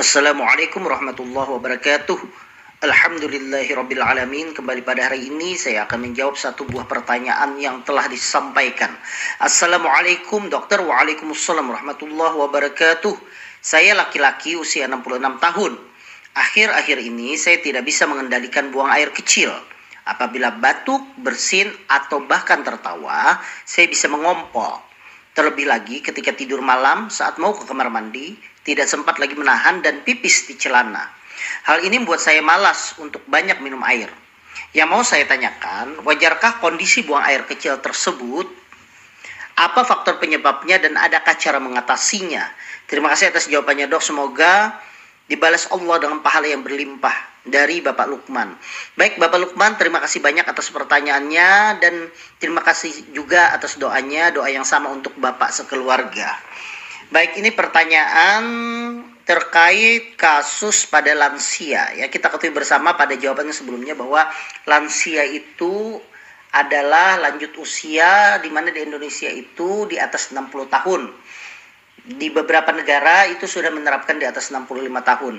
Assalamualaikum warahmatullahi wabarakatuh. Alhamdulillahirabbil alamin. Kembali pada hari ini saya akan menjawab satu buah pertanyaan yang telah disampaikan. Assalamualaikum dokter. Waalaikumsalam warahmatullahi wabarakatuh. Saya laki-laki usia 66 tahun. Akhir-akhir ini saya tidak bisa mengendalikan buang air kecil. Apabila batuk, bersin, atau bahkan tertawa, saya bisa mengompol. Terlebih lagi ketika tidur malam saat mau ke kamar mandi, tidak sempat lagi menahan dan pipis di celana. Hal ini membuat saya malas untuk banyak minum air. Yang mau saya tanyakan, wajarkah kondisi buang air kecil tersebut? Apa faktor penyebabnya dan adakah cara mengatasinya? Terima kasih atas jawabannya dok. Semoga dibalas Allah dengan pahala yang berlimpah dari Bapak Lukman. Baik Bapak Lukman, terima kasih banyak atas pertanyaannya dan terima kasih juga atas doanya, doa yang sama untuk Bapak sekeluarga. Baik, ini pertanyaan terkait kasus pada lansia ya. Kita ketahui bersama pada jawabannya sebelumnya bahwa lansia itu adalah lanjut usia di mana di Indonesia itu di atas 60 tahun di beberapa negara itu sudah menerapkan di atas 65 tahun.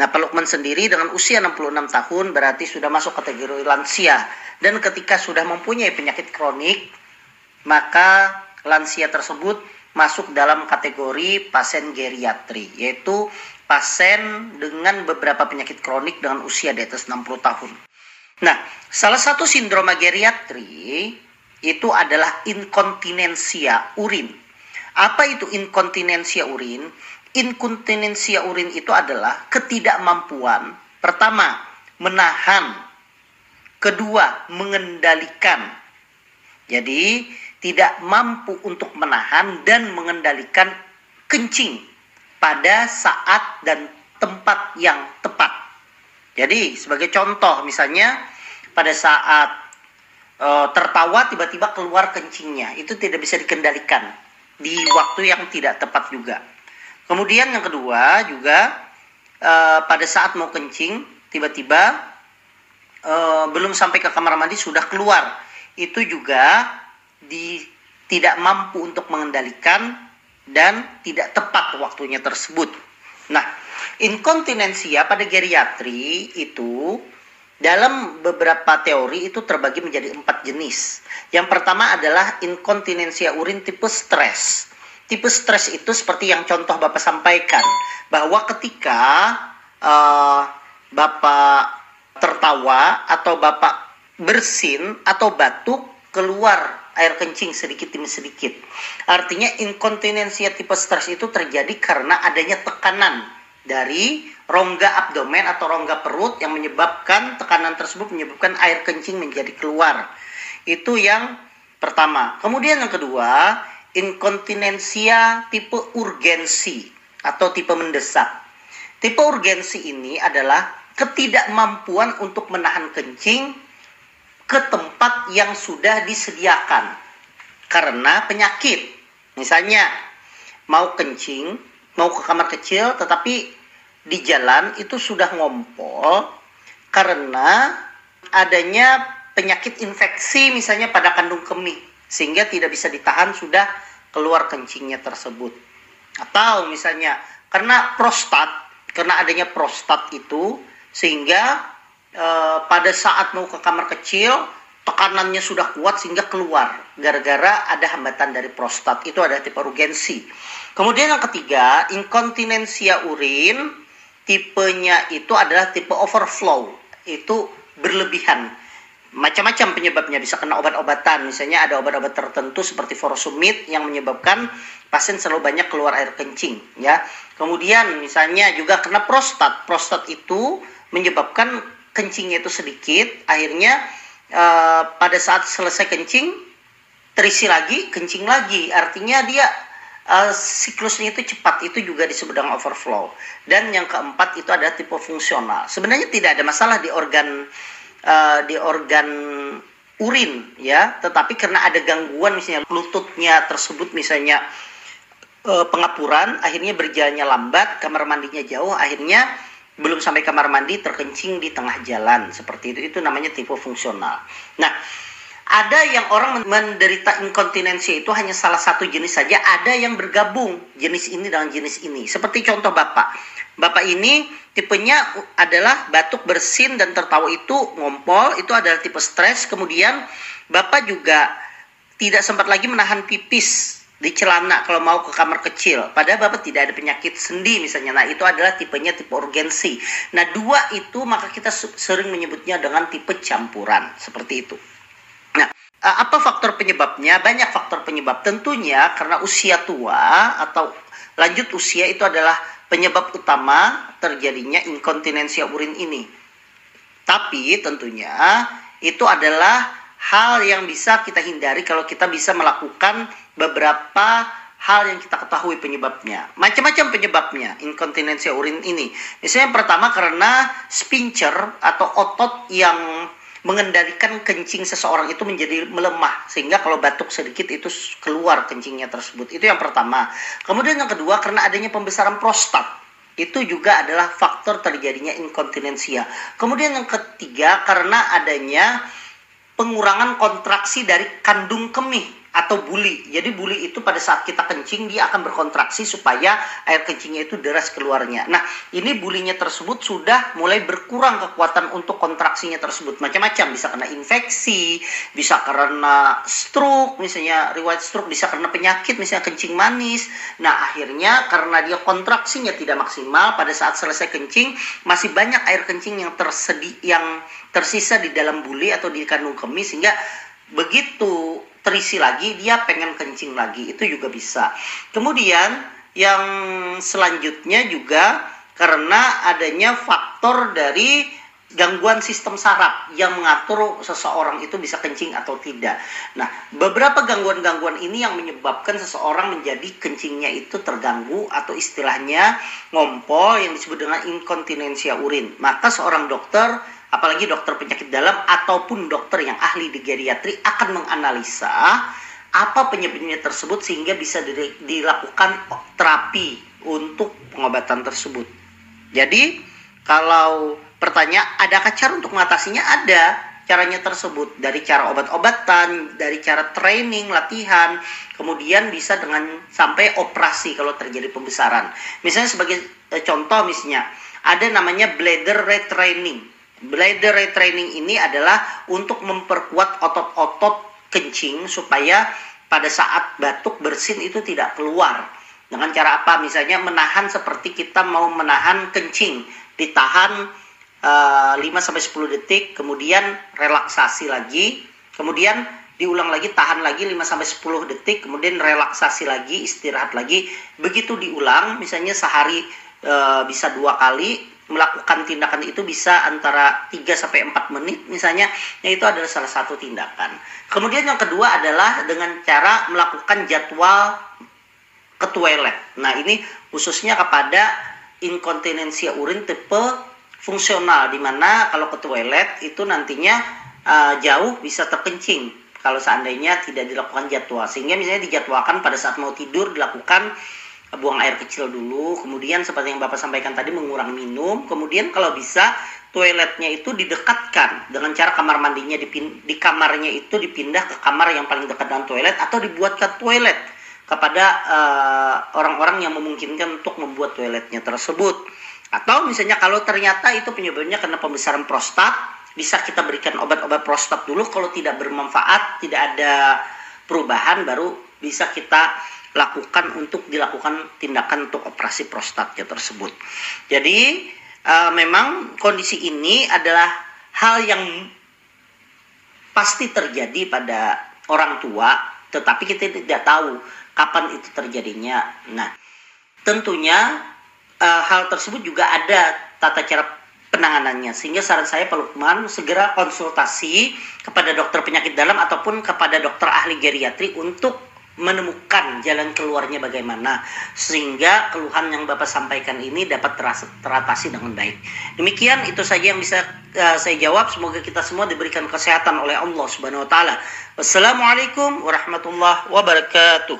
Nah, Pak Lukman sendiri dengan usia 66 tahun berarti sudah masuk kategori lansia. Dan ketika sudah mempunyai penyakit kronik, maka lansia tersebut masuk dalam kategori pasien geriatri, yaitu pasien dengan beberapa penyakit kronik dengan usia di atas 60 tahun. Nah, salah satu sindroma geriatri itu adalah inkontinensia urin apa itu inkontinensia urin? Inkontinensia urin itu adalah ketidakmampuan pertama menahan, kedua mengendalikan. Jadi tidak mampu untuk menahan dan mengendalikan kencing pada saat dan tempat yang tepat. Jadi sebagai contoh misalnya pada saat e, tertawa tiba-tiba keluar kencingnya itu tidak bisa dikendalikan di waktu yang tidak tepat juga. Kemudian yang kedua juga uh, pada saat mau kencing tiba-tiba uh, belum sampai ke kamar mandi sudah keluar. Itu juga di tidak mampu untuk mengendalikan dan tidak tepat waktunya tersebut. Nah, inkontinensia pada geriatri itu dalam beberapa teori itu terbagi menjadi empat jenis. Yang pertama adalah inkontinensia urin tipe stres. Tipe stres itu seperti yang contoh Bapak sampaikan, bahwa ketika uh, Bapak tertawa atau Bapak bersin atau batuk keluar air kencing sedikit demi sedikit. Artinya inkontinensia tipe stres itu terjadi karena adanya tekanan dari rongga abdomen atau rongga perut yang menyebabkan tekanan tersebut menyebabkan air kencing menjadi keluar. Itu yang pertama. Kemudian yang kedua, inkontinensia tipe urgensi atau tipe mendesak. Tipe urgensi ini adalah ketidakmampuan untuk menahan kencing ke tempat yang sudah disediakan karena penyakit. Misalnya mau kencing, mau ke kamar kecil tetapi di jalan itu sudah ngompol karena adanya penyakit infeksi misalnya pada kandung kemih sehingga tidak bisa ditahan sudah keluar kencingnya tersebut. Atau misalnya karena prostat karena adanya prostat itu sehingga e, pada saat mau ke kamar kecil tekanannya sudah kuat sehingga keluar gara-gara ada hambatan dari prostat. Itu ada tipe urgensi kemudian yang ketiga inkontinensia urin tipenya itu adalah tipe overflow. Itu berlebihan. Macam-macam penyebabnya. Bisa kena obat-obatan. Misalnya ada obat-obat tertentu seperti furosemid yang menyebabkan pasien selalu banyak keluar air kencing ya. Kemudian misalnya juga kena prostat. Prostat itu menyebabkan kencingnya itu sedikit. Akhirnya uh, pada saat selesai kencing terisi lagi kencing lagi. Artinya dia uh, siklusnya itu cepat. Itu juga disebut dengan overflow. Dan yang keempat itu adalah tipe fungsional. Sebenarnya tidak ada masalah di organ uh, di organ urin ya. Tetapi karena ada gangguan misalnya lututnya tersebut misalnya uh, pengapuran akhirnya berjalannya lambat kamar mandinya jauh akhirnya belum sampai kamar mandi terkencing di tengah jalan seperti itu itu namanya tipe fungsional nah ada yang orang menderita inkontinensi itu hanya salah satu jenis saja, ada yang bergabung jenis ini dengan jenis ini. Seperti contoh Bapak. Bapak ini tipenya adalah batuk bersin dan tertawa itu ngompol, itu adalah tipe stres. Kemudian Bapak juga tidak sempat lagi menahan pipis di celana kalau mau ke kamar kecil. Padahal Bapak tidak ada penyakit sendi misalnya. Nah, itu adalah tipenya tipe urgensi. Nah, dua itu maka kita sering menyebutnya dengan tipe campuran. Seperti itu. Eh, apa faktor penyebabnya? Banyak faktor penyebab. Tentunya karena usia tua atau lanjut usia itu adalah penyebab utama terjadinya inkontinensia urin ini. Tapi tentunya itu adalah hal yang bisa kita hindari kalau kita bisa melakukan beberapa hal yang kita ketahui penyebabnya. Macam-macam penyebabnya inkontinensia urin ini. Misalnya yang pertama karena spincher atau otot yang mengendalikan kencing seseorang itu menjadi melemah sehingga kalau batuk sedikit itu keluar kencingnya tersebut. Itu yang pertama. Kemudian yang kedua karena adanya pembesaran prostat. Itu juga adalah faktor terjadinya inkontinensia. Kemudian yang ketiga karena adanya pengurangan kontraksi dari kandung kemih atau buli. Jadi buli itu pada saat kita kencing dia akan berkontraksi supaya air kencingnya itu deras keluarnya. Nah, ini bulinya tersebut sudah mulai berkurang kekuatan untuk kontraksinya tersebut. Macam-macam bisa karena infeksi, bisa karena stroke, misalnya riwayat stroke, bisa karena penyakit misalnya kencing manis. Nah, akhirnya karena dia kontraksinya tidak maksimal pada saat selesai kencing masih banyak air kencing yang tersedia yang tersisa di dalam buli atau di kandung kemih sehingga begitu terisi lagi dia pengen kencing lagi itu juga bisa kemudian yang selanjutnya juga karena adanya faktor dari gangguan sistem saraf yang mengatur seseorang itu bisa kencing atau tidak. Nah, beberapa gangguan-gangguan ini yang menyebabkan seseorang menjadi kencingnya itu terganggu atau istilahnya ngompol yang disebut dengan inkontinensia urin. Maka seorang dokter apalagi dokter penyakit dalam ataupun dokter yang ahli di geriatri akan menganalisa apa penyebabnya tersebut sehingga bisa dilakukan terapi untuk pengobatan tersebut. Jadi kalau pertanyaan adakah cara untuk mengatasinya ada caranya tersebut dari cara obat-obatan, dari cara training, latihan, kemudian bisa dengan sampai operasi kalau terjadi pembesaran. Misalnya sebagai eh, contoh misalnya ada namanya bladder retraining Bladder retraining ini adalah untuk memperkuat otot-otot kencing supaya pada saat batuk bersin itu tidak keluar. Dengan cara apa? Misalnya menahan seperti kita mau menahan kencing, ditahan uh, 5 sampai 10 detik, kemudian relaksasi lagi, kemudian diulang lagi, tahan lagi 5 sampai 10 detik, kemudian relaksasi lagi, istirahat lagi. Begitu diulang, misalnya sehari uh, bisa dua kali, melakukan tindakan itu bisa antara 3 sampai 4 menit misalnya, ya itu adalah salah satu tindakan. Kemudian yang kedua adalah dengan cara melakukan jadwal ke toilet. Nah, ini khususnya kepada inkontinensia urin tipe fungsional di mana kalau ke toilet itu nantinya uh, jauh bisa terkencing kalau seandainya tidak dilakukan jadwal sehingga misalnya dijadwalkan pada saat mau tidur dilakukan buang air kecil dulu, kemudian seperti yang Bapak sampaikan tadi mengurangi minum, kemudian kalau bisa toiletnya itu didekatkan dengan cara kamar mandinya dipin, di kamarnya itu dipindah ke kamar yang paling dekat dengan toilet atau dibuatkan toilet kepada uh, orang-orang yang memungkinkan untuk membuat toiletnya tersebut. Atau misalnya kalau ternyata itu penyebabnya karena pembesaran prostat, bisa kita berikan obat-obat prostat dulu kalau tidak bermanfaat, tidak ada perubahan baru bisa kita lakukan untuk dilakukan tindakan untuk operasi prostatnya tersebut. Jadi uh, memang kondisi ini adalah hal yang pasti terjadi pada orang tua, tetapi kita tidak tahu kapan itu terjadinya. Nah, tentunya uh, hal tersebut juga ada tata cara penanganannya. Sehingga saran saya Pak Lukman segera konsultasi kepada dokter penyakit dalam ataupun kepada dokter ahli geriatri untuk menemukan jalan keluarnya bagaimana sehingga keluhan yang Bapak sampaikan ini dapat teratasi dengan baik. Demikian itu saja yang bisa uh, saya jawab. Semoga kita semua diberikan kesehatan oleh Allah Subhanahu wa taala. Wassalamualaikum warahmatullahi wabarakatuh.